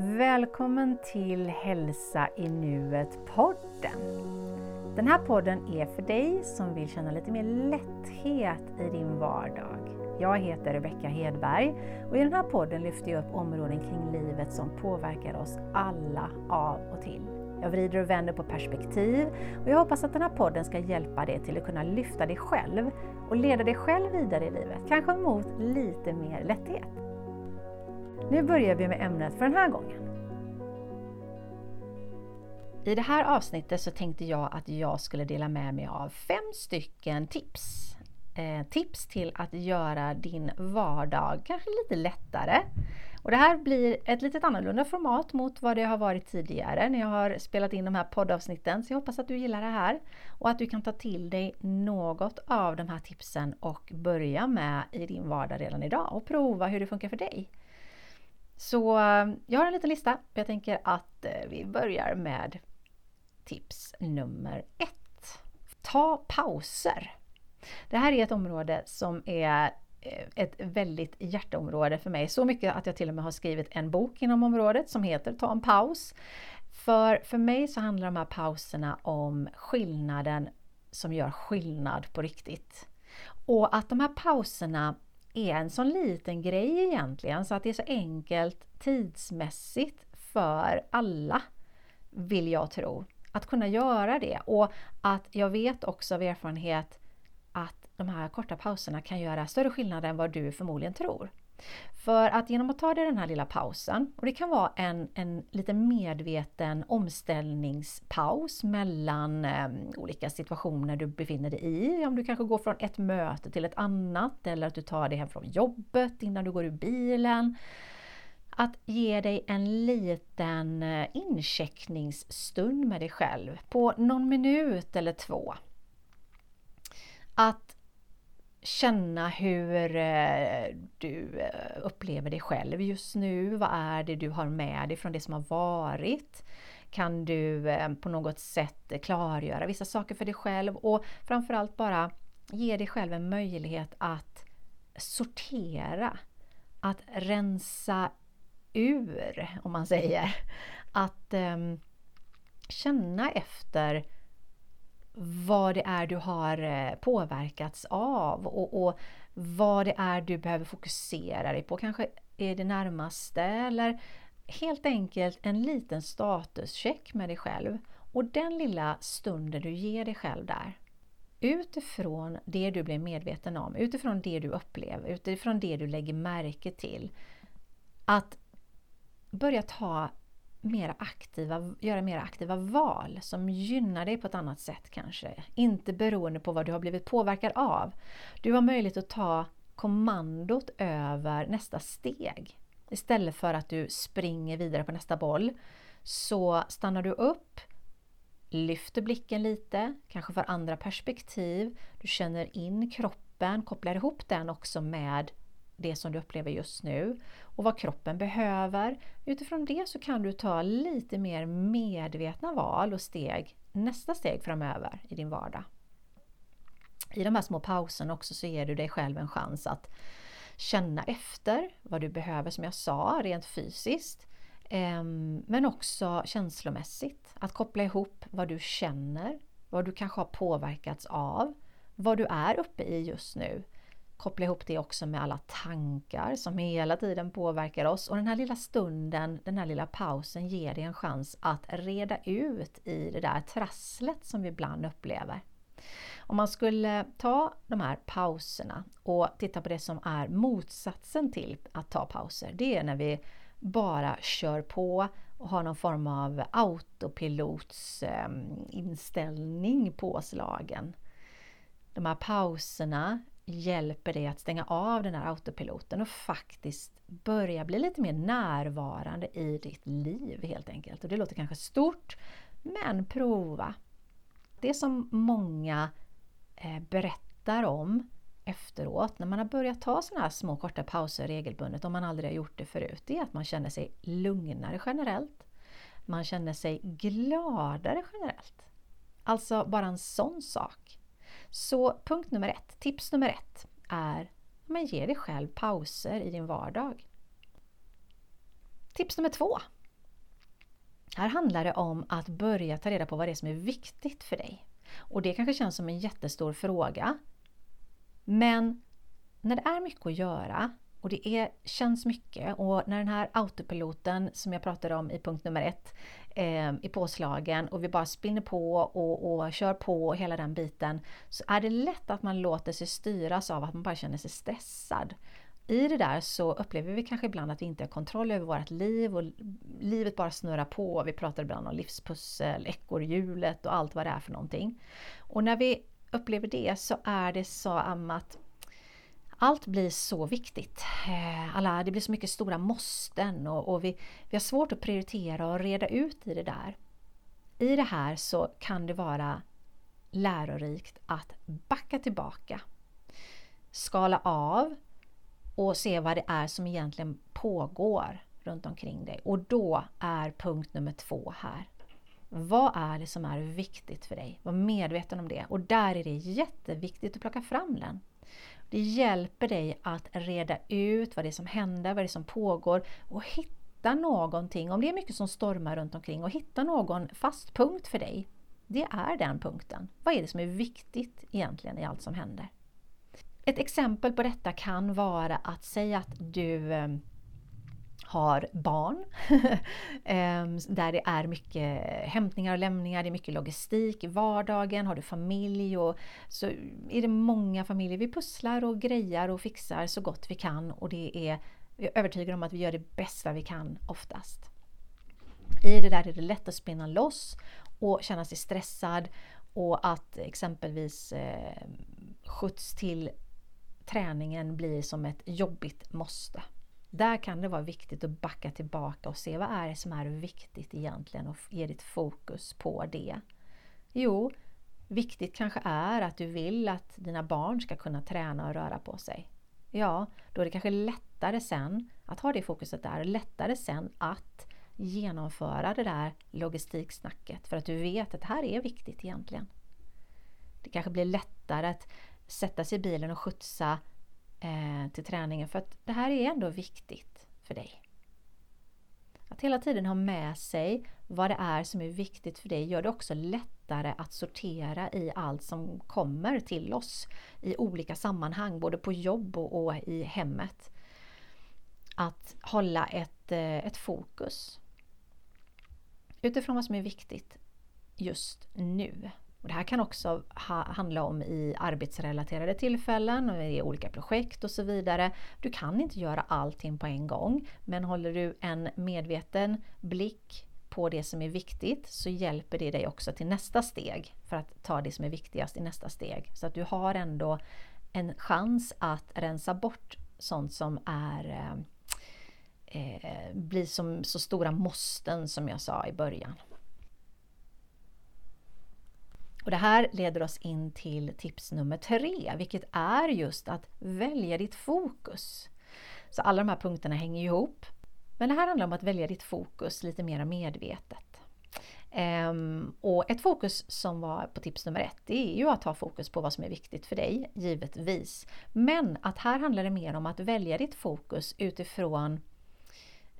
Välkommen till Hälsa i nuet-podden. Den här podden är för dig som vill känna lite mer lätthet i din vardag. Jag heter Rebecka Hedberg och i den här podden lyfter jag upp områden kring livet som påverkar oss alla av och till. Jag vrider och vänder på perspektiv och jag hoppas att den här podden ska hjälpa dig till att kunna lyfta dig själv och leda dig själv vidare i livet, kanske mot lite mer lätthet. Nu börjar vi med ämnet för den här gången. I det här avsnittet så tänkte jag att jag skulle dela med mig av fem stycken tips. Eh, tips till att göra din vardag kanske lite lättare. Och det här blir ett lite annorlunda format mot vad det har varit tidigare när jag har spelat in de här poddavsnitten. Så jag hoppas att du gillar det här och att du kan ta till dig något av de här tipsen och börja med i din vardag redan idag och prova hur det funkar för dig. Så jag har en liten lista. Jag tänker att eh, vi börjar med tips nummer ett. Ta pauser. Det här är ett område som är eh, ett väldigt hjärteområde för mig. Så mycket att jag till och med har skrivit en bok inom området som heter Ta en paus. För, för mig så handlar de här pauserna om skillnaden som gör skillnad på riktigt. Och att de här pauserna är en sån liten grej egentligen så att det är så enkelt tidsmässigt för alla, vill jag tro, att kunna göra det. Och att jag vet också av erfarenhet att de här korta pauserna kan göra större skillnad än vad du förmodligen tror. För att genom att ta dig den här lilla pausen, och det kan vara en, en lite medveten omställningspaus mellan eh, olika situationer du befinner dig i. Om du kanske går från ett möte till ett annat eller att du tar dig hem från jobbet innan du går ur bilen. Att ge dig en liten eh, incheckningsstund med dig själv på någon minut eller två. Att känna hur eh, du eh, upplever dig själv just nu. Vad är det du har med dig från det som har varit? Kan du eh, på något sätt klargöra vissa saker för dig själv och framförallt bara ge dig själv en möjlighet att sortera, att rensa ur, om man säger. Att um, känna efter vad det är du har eh, påverkats av och, och, vad det är du behöver fokusera dig på. Kanske är det närmaste eller helt enkelt en liten statuscheck med dig själv. Och den lilla stunden du ger dig själv där, utifrån det du blir medveten om, utifrån det du upplever, utifrån det du lägger märke till, att börja ta mera aktiva, göra mer aktiva val som gynnar dig på ett annat sätt kanske. Inte beroende på vad du har blivit påverkad av. Du har möjlighet att ta kommandot över nästa steg. Istället för att du springer vidare på nästa boll så stannar du upp, lyfter blicken lite, kanske får andra perspektiv. Du känner in kroppen, kopplar ihop den också med det som du upplever just nu och vad kroppen behöver. Utifrån det så kan du ta lite mer medvetna val och steg nästa steg framöver i din vardag. I de här små pauserna också så ger du dig själv en chans att känna efter vad du behöver som jag sa rent fysiskt ehm, men också känslomässigt. Att koppla ihop vad du känner, vad du kanske har påverkats av, vad du är uppe i just nu koppla ihop det också med alla tankar som hela tiden påverkar oss. Och den här lilla stunden, den här lilla pausen ger dig en chans att reda ut i det där trasslet som vi ibland upplever. Om man skulle ta de här pauserna och titta på det som är motsatsen till att ta pauser. Det är när vi bara kör på och har någon form av autopilotsinställning ehm, påslagen. De här pauserna hjälper dig att stänga av den här autopiloten och faktiskt börja bli lite mer närvarande i ditt liv helt enkelt. Och det låter kanske stort, men prova. Det som många eh, berättar om efteråt när man har börjat ta sådana här små korta pauser regelbundet, om man aldrig har gjort det förut, det är att man känner sig lugnare generellt. Man känner sig gladare generellt. Alltså bara en sån sak. Så punkt nummer ett, tips nummer ett är att ge dig själv pauser i din vardag. Tips nummer två Här handlar det om att börja ta reda på vad det är som är viktigt för dig. Och det kanske känns som en jättestor fråga. Men när det är mycket att göra och det är, känns mycket och när den här autopiloten som jag pratade om i punkt nummer ett eh, är påslagen och vi bara spinner på och, och kör på hela den biten så är det lätt att man låter sig styras av att man bara känner sig stressad. I det där så upplever vi kanske ibland att vi inte har kontroll över vårt liv och livet bara snurrar på. Vi pratar ibland om livspussel, ekorrhjulet och allt vad det är för någonting. Och när vi upplever det så är det så att allt blir så viktigt. Eh, alla, det blir så mycket stora måsten och, och vi, vi har svårt att prioritera och reda ut i det där. I det här så kan det vara lärorikt att backa tillbaka, skala av och se vad det är som egentligen pågår runt omkring dig. Och då är punkt nummer två här. Vad är det som är viktigt för dig? Var medveten om det. Och där är det jätteviktigt att plocka fram den. Det hjälper dig att reda ut vad det är som händer, vad det är som pågår och hitta någonting, om det är mycket som stormar runt omkring, och hitta någon fast punkt för dig. Det är den punkten. Vad är det som är viktigt egentligen i allt som händer? Ett exempel på detta kan vara att säga att du eh, har barn ehm, där det är mycket hämtningar och lämningar, det är mycket logistik i vardagen. Har du familj och så är det många familjer. Vi pusslar och grejar och fixar så gott vi kan och det är, vi är övertygade om att vi gör det bästa vi kan oftast. I det där är det lätt att spinna loss och känna sig stressad och att exempelvis eh, skjuts till träningen blir som ett jobbigt måste. Där kan det vara viktigt att backa tillbaka och se vad är det som är viktigt egentligen och ge ditt fokus på det. Jo, viktigt kanske är att du vill att dina barn ska kunna träna och röra på sig. Ja, då är det kanske lättare sen att ha det fokuset där, lättare sen att genomföra det där logistiksnacket för att du vet att det här är viktigt egentligen. Det kanske blir lättare att sätta sig i bilen och skjutsa eh, till träningen för att det här är ändå viktigt för dig. Att hela tiden ha med sig vad det är som är viktigt för dig gör det också lättare att sortera i allt som kommer till oss i olika sammanhang, både på jobb och, och i hemmet. Att hålla ett, eh, ett fokus utifrån vad som är viktigt just nu. Och det här kan också ha, handla om i arbetsrelaterade tillfällen och i olika projekt och så vidare. Du kan inte göra allting på en gång men håller du en medveten blick på det som är viktigt så hjälper det dig också till nästa steg för att ta det som är viktigast i nästa steg. Så att du har ändå en chans att rensa bort sånt som är eh, eh blir som så stora måsten som jag sa i början. Och det här leder oss in till tips nummer tre, vilket är just att välja ditt fokus. Så alla de här punkterna hänger ihop. Men det här handlar om att välja ditt fokus lite mer medvetet. Um, och ett fokus som var på tips nummer ett, det är ju att ha fokus på vad som är viktigt för dig, givetvis. Men att här handlar det mer om att välja ditt fokus utifrån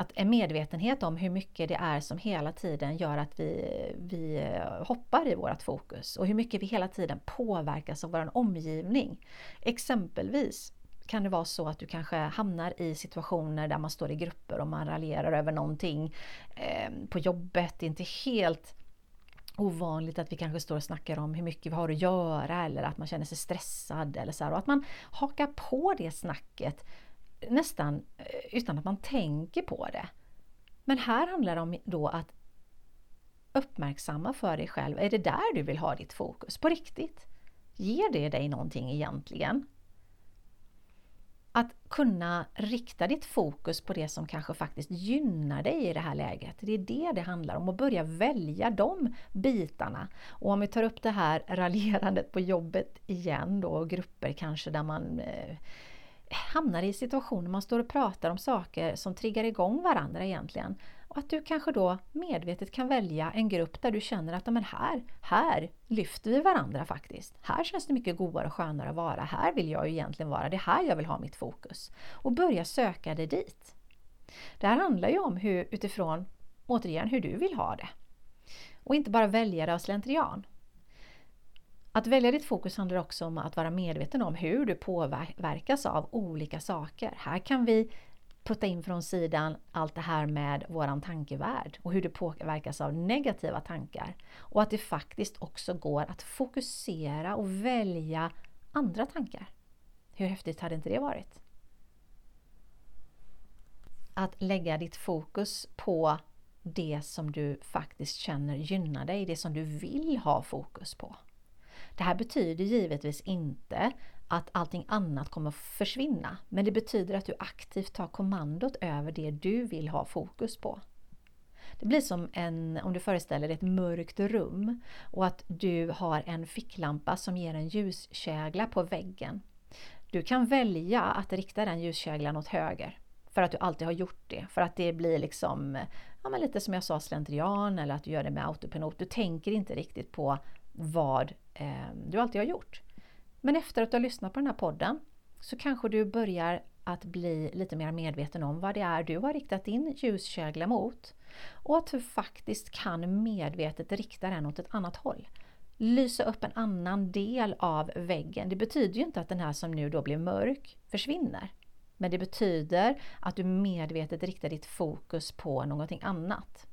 att en medvetenhet om hur mycket det är som hela tiden gör att vi, vi eh, hoppar i vårt fokus och hur mycket vi hela tiden påverkas av vår omgivning. Exempelvis kan det vara så att du kanske hamnar i situationer där man står i grupper och man raljerar över någonting eh, på jobbet. Det är inte helt ovanligt att vi kanske står och snackar om hur mycket vi har att göra eller att man känner sig stressad eller så här, och att man hakar på det snacket nästan eh, utan att man tänker på det. Men här handlar det om då att uppmärksamma för dig själv, är det där du vill ha ditt fokus på riktigt? Ger det dig någonting egentligen? Att kunna rikta ditt fokus på det som kanske faktiskt gynnar dig i det här läget. Det är det det handlar om, att börja välja de bitarna. Och om vi tar upp det här raljerandet på jobbet igen då, grupper kanske där man eh, hamnar i situationer man står och pratar om saker som triggar igång varandra egentligen. Och att du kanske då medvetet kan välja en grupp där du känner att men här, här lyfter vi varandra faktiskt. Här känns det mycket godare och skönare att vara. Här vill jag ju egentligen vara. Det är här jag vill ha mitt fokus. Och börja söka dig dit. Det här handlar ju om hur utifrån återigen hur du vill ha det. Och inte bara välja det av slentrian. Att välja ditt fokus handlar också om att vara medveten om hur du påverkas av olika saker. Här kan vi putta in från sidan allt det här med våran tankevärld och hur det påverkas av negativa tankar. Och att det faktiskt också går att fokusera och välja andra tankar. Hur häftigt hade inte det varit? Att lägga ditt fokus på det som du faktiskt känner gynnar dig, det som du vill ha fokus på. Det här betyder givetvis inte att allting annat kommer att försvinna, men det betyder att du aktivt tar kommandot över det du vill ha fokus på. Det blir som en, om du föreställer dig ett mörkt rum och att du har en ficklampa som ger en ljuskägla på väggen. Du kan välja att rikta den ljuskäglan åt höger för att du alltid har gjort det, för att det blir liksom ja, men lite som jag sa slentrian eller att du gör det med autopilot. Du tänker inte riktigt på vad eh, du alltid har gjort. Men efter att du har lyssnat på den här podden så kanske du börjar att bli lite mer medveten om vad det är du har riktat din ljuskägla mot och att du faktiskt kan medvetet rikta den åt ett annat håll. Lysa upp en annan del av väggen. Det betyder ju inte att den här som nu då blir mörk försvinner. Men det betyder att du medvetet riktar ditt fokus på någonting annat.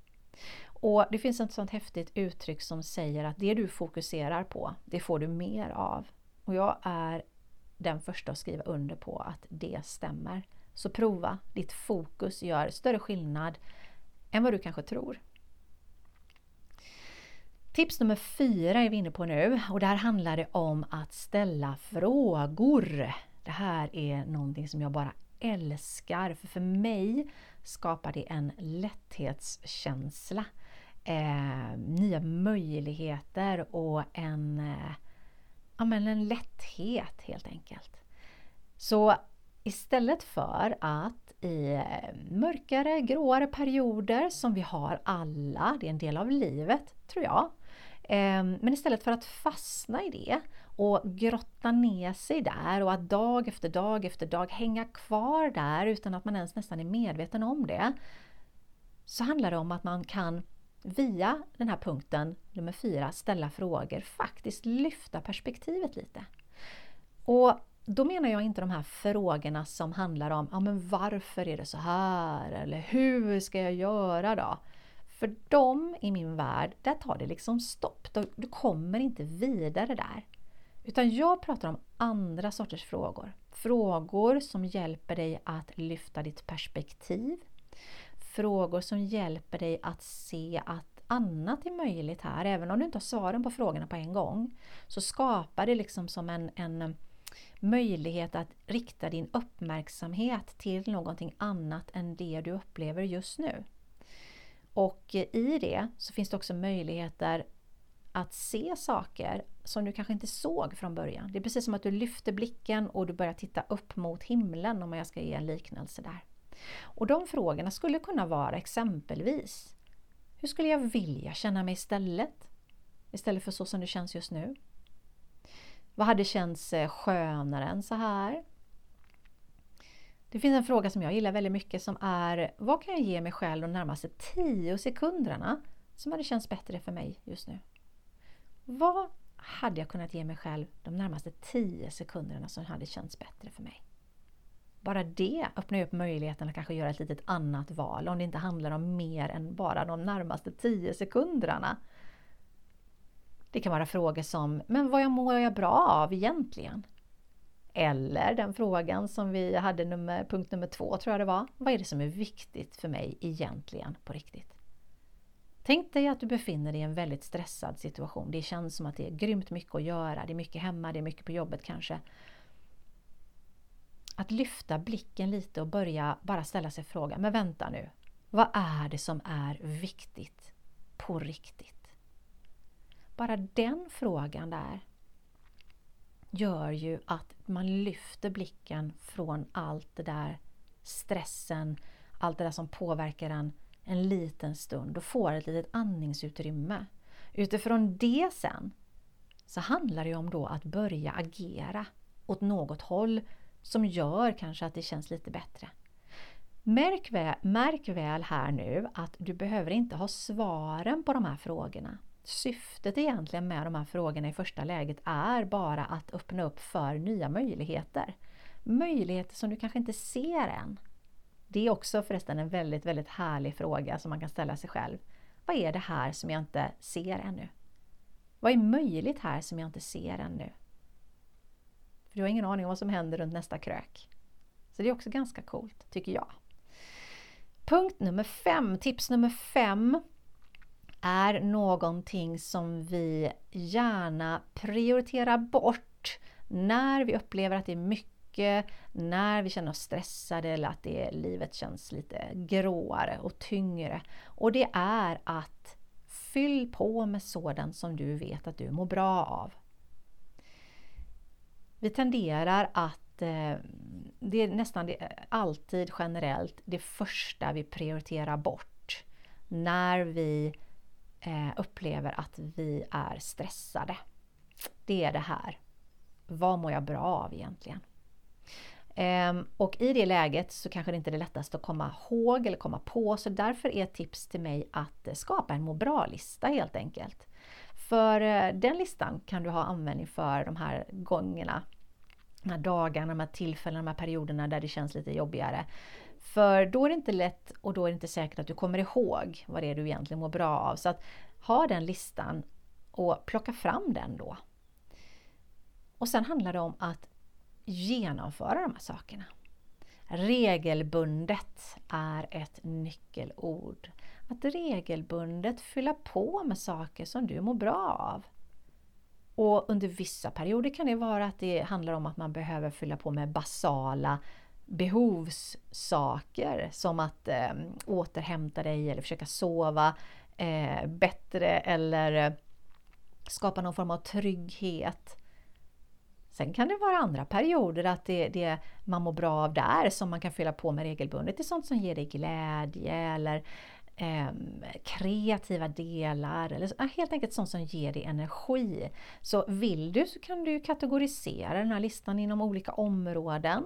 Och Det finns ett sånt häftigt uttryck som säger att det du fokuserar på, det får du mer av. Och jag är den första att skriva under på att det stämmer. Så prova, ditt fokus gör större skillnad än vad du kanske tror. Tips nummer fyra är vi inne på nu och där handlar det om att ställa frågor. Det här är någonting som jag bara älskar, för för mig skapar det en lätthetskänsla. Eh, nya möjligheter och en eh, ja, men en lätthet helt enkelt. Så istället för att i eh, mörkare, gråare perioder som vi har alla, det är en del av livet tror jag. Eh, men istället för att fastna i det och grotta ner sig där och att dag efter dag efter dag hänga kvar där utan att man ens nästan är medveten om det. Så handlar det om att man kan via den här punkten nummer fyra, ställa frågor, faktiskt lyfta perspektivet lite. Och då menar jag inte de här frågorna som handlar om ja, men varför är det så här? Eller hur ska jag göra då? För dem i min värld, där tar det liksom stopp. Du kommer inte vidare där. Utan jag pratar om andra sorters frågor. Frågor som hjälper dig att lyfta ditt perspektiv, frågor som hjälper dig att se att annat är möjligt här. Även om du inte har svaren på frågorna på en gång så skapar det liksom som en, en möjlighet att rikta din uppmärksamhet till någonting annat än det du upplever just nu. Och i det så finns det också möjligheter att se saker som du kanske inte såg från början. Det är precis som att du lyfter blicken och du börjar titta upp mot himlen om jag ska ge en liknelse där. Och de frågorna skulle kunna vara exempelvis Hur skulle jag vilja känna mig istället? Istället för så som det känns just nu. Vad hade känts eh, skönare än så här? Det finns en fråga som jag gillar väldigt mycket som är Vad kan jag ge mig själv de närmaste 10 sekunderna som hade känts bättre för mig just nu? Vad hade jag kunnat ge mig själv de närmaste 10 sekunderna som hade känts bättre för mig? Bara det öppnar ju upp möjligheten att kanske göra ett litet annat val om det inte handlar om mer än bara de närmaste 10 sekunderna. Det kan vara frågor som, men vad mår jag bra av egentligen? Eller den frågan som vi hade nummer, punkt nummer två tror jag det var. Vad är det som är viktigt för mig egentligen på riktigt? Tänk dig att du befinner dig i en väldigt stressad situation. Det känns som att det är grymt mycket att göra. Det är mycket hemma, det är mycket på jobbet kanske att lyfta blicken lite och börja bara ställa sig frågan, men vänta nu, vad är det som är viktigt på riktigt? Bara den frågan där gör ju att man lyfter blicken från allt det där stressen, allt det där som påverkar en en liten stund och får ett litet andningsutrymme. Utifrån det sen så handlar det om då att börja agera åt något håll som gör kanske att det känns lite bättre. Märk väl, märk väl här nu att du behöver inte ha svaren på de här frågorna. Syftet egentligen med de här frågorna i första läget är bara att öppna upp för nya möjligheter. Möjligheter som du kanske inte ser än. Det är också förresten en väldigt, väldigt härlig fråga som man kan ställa sig själv. Vad är det här som jag inte ser ännu? Vad är möjligt här som jag inte ser ännu? Du har ingen aning om vad som händer runt nästa krök. Så det är också ganska coolt, tycker jag. Punkt nummer fem, tips nummer fem är någonting som vi gärna prioriterar bort när vi upplever att det är mycket, när vi känner oss stressade eller att det, livet känns lite gråare och tyngre. Och det är att fyll på med sådant som du vet att du mår bra av. Vi tenderar att eh, det är nästan det, alltid generellt det första vi prioriterar bort när vi eh, upplever att vi är stressade. Det är det här. Vad mår jag bra av egentligen? Ehm, och i det läget så kanske det inte är det lättaste att komma ihåg eller komma på, så därför är ett tips till mig att skapa en må bra-lista helt enkelt. För eh, den listan kan du ha användning för de här gångerna, de här dagarna, de här tillfällena, de här perioderna där det känns lite jobbigare. För då är det inte lätt och då är det inte säkert att du kommer ihåg vad det är du egentligen mår bra av. Så att ha den listan och plocka fram den då. Och sen handlar det om att genomföra de här sakerna. Regelbundet är ett nyckelord. Att regelbundet fylla på med saker som du mår bra av. Och under vissa perioder kan det vara att det handlar om att man behöver fylla på med basala behovssaker som att eh, återhämta dig eller försöka sova eh, bättre eller eh, skapa någon form av trygghet. Sen kan det vara andra perioder att det, det man mår bra av där som man kan fylla på med regelbundet. Det är sånt som ger dig glädje eller eh, kreativa delar eller helt enkelt sånt som ger dig energi. Så vill du så kan du kategorisera den här listan inom olika områden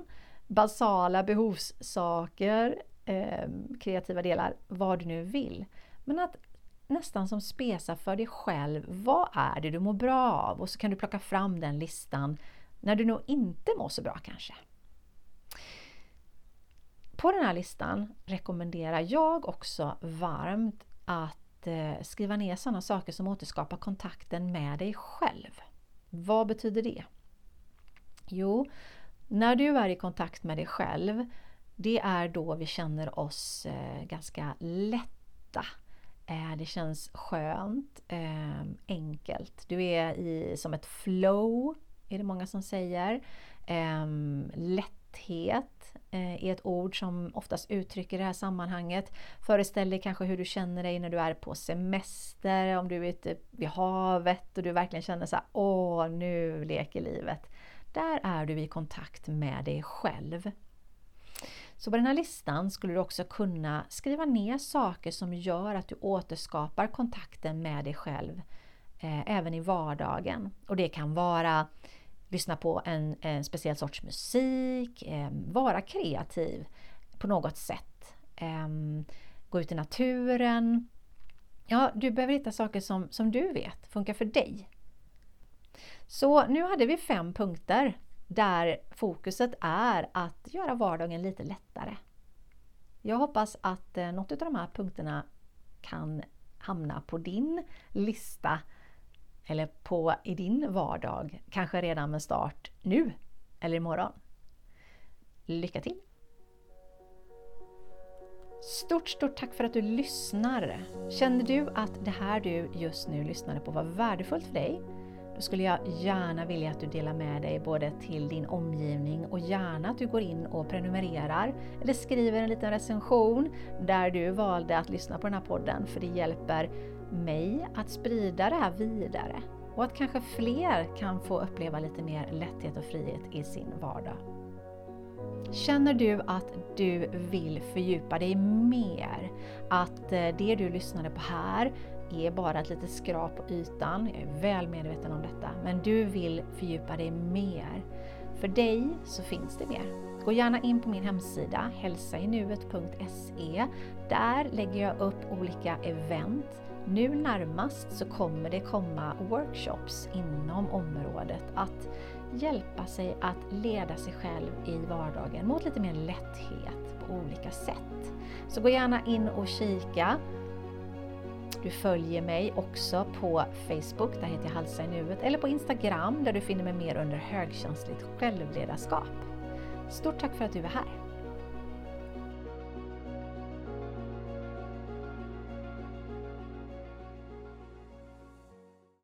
basala behovssaker, eh, kreativa delar, vad du nu vill. Men att nästan som spesa för dig själv, vad är det du mår bra av? Och så kan du plocka fram den listan när du nog inte mår så bra kanske. På den här listan rekommenderar jag också varmt att eh, skriva ner sådana saker som återskapar kontakten med dig själv. Vad betyder det? Jo, när du är i kontakt med dig själv, det är då vi känner oss eh, ganska lätta. Eh, det känns skönt, enkelt. Du är i, som ett flow, är det många som säger. Ehm, lätthet eh, är ett ord som oftast uttrycker det här sammanhanget. Föreställ dig kanske hur du känner dig när du är på semester, om du är ute vid havet och du verkligen känner så här, åh nu leker livet. Där är du i kontakt med dig själv. Så på den här listan skulle du också kunna skriva ner saker som gör att du återskapar kontakten med dig själv eh, även i vardagen. Och det kan vara lyssna på en, en speciell sorts musik, eh, vara kreativ på något sätt. Eh, gå ut i naturen. Ja, du behöver hitta saker som, som du vet funkar för dig. Så nu hade vi fem punkter där fokuset är att göra vardagen lite lättare. Jag hoppas att eh, något av de här punkterna kan hamna på din lista eller på, i din vardag, kanske redan med start nu eller imorgon. Lycka till! Stort, stort tack för att du lyssnar! Känner du att det här du just nu lyssnade på var värdefullt för dig då skulle jag gärna vilja att du delar med dig både till din omgivning och gärna att du går in och prenumererar eller skriver en liten recension där du valde att lyssna på den här podden för det hjälper mig att sprida det här vidare och att kanske fler kan få uppleva lite mer lätthet och frihet i sin vardag. Känner du att du vill fördjupa dig mer? Att eh, det du lyssnade på här är bara ett litet skrap på ytan. Jag är väl medveten om detta. Men du vill fördjupa dig mer. För dig så finns det mer. Gå gärna in på min hemsida hälsainuet.se. Där lägger jag upp olika event. Nu närmast så kommer det komma workshops inom området att hjälpa sig att leda sig själv i vardagen mot lite mer lätthet på olika sätt. Så gå gärna in och kika. Du följer mig också på Facebook, där heter jag Halsa i nuet, eller på Instagram där du finner mig mer under högkänsligt självledarskap. Stort tack för att du är här!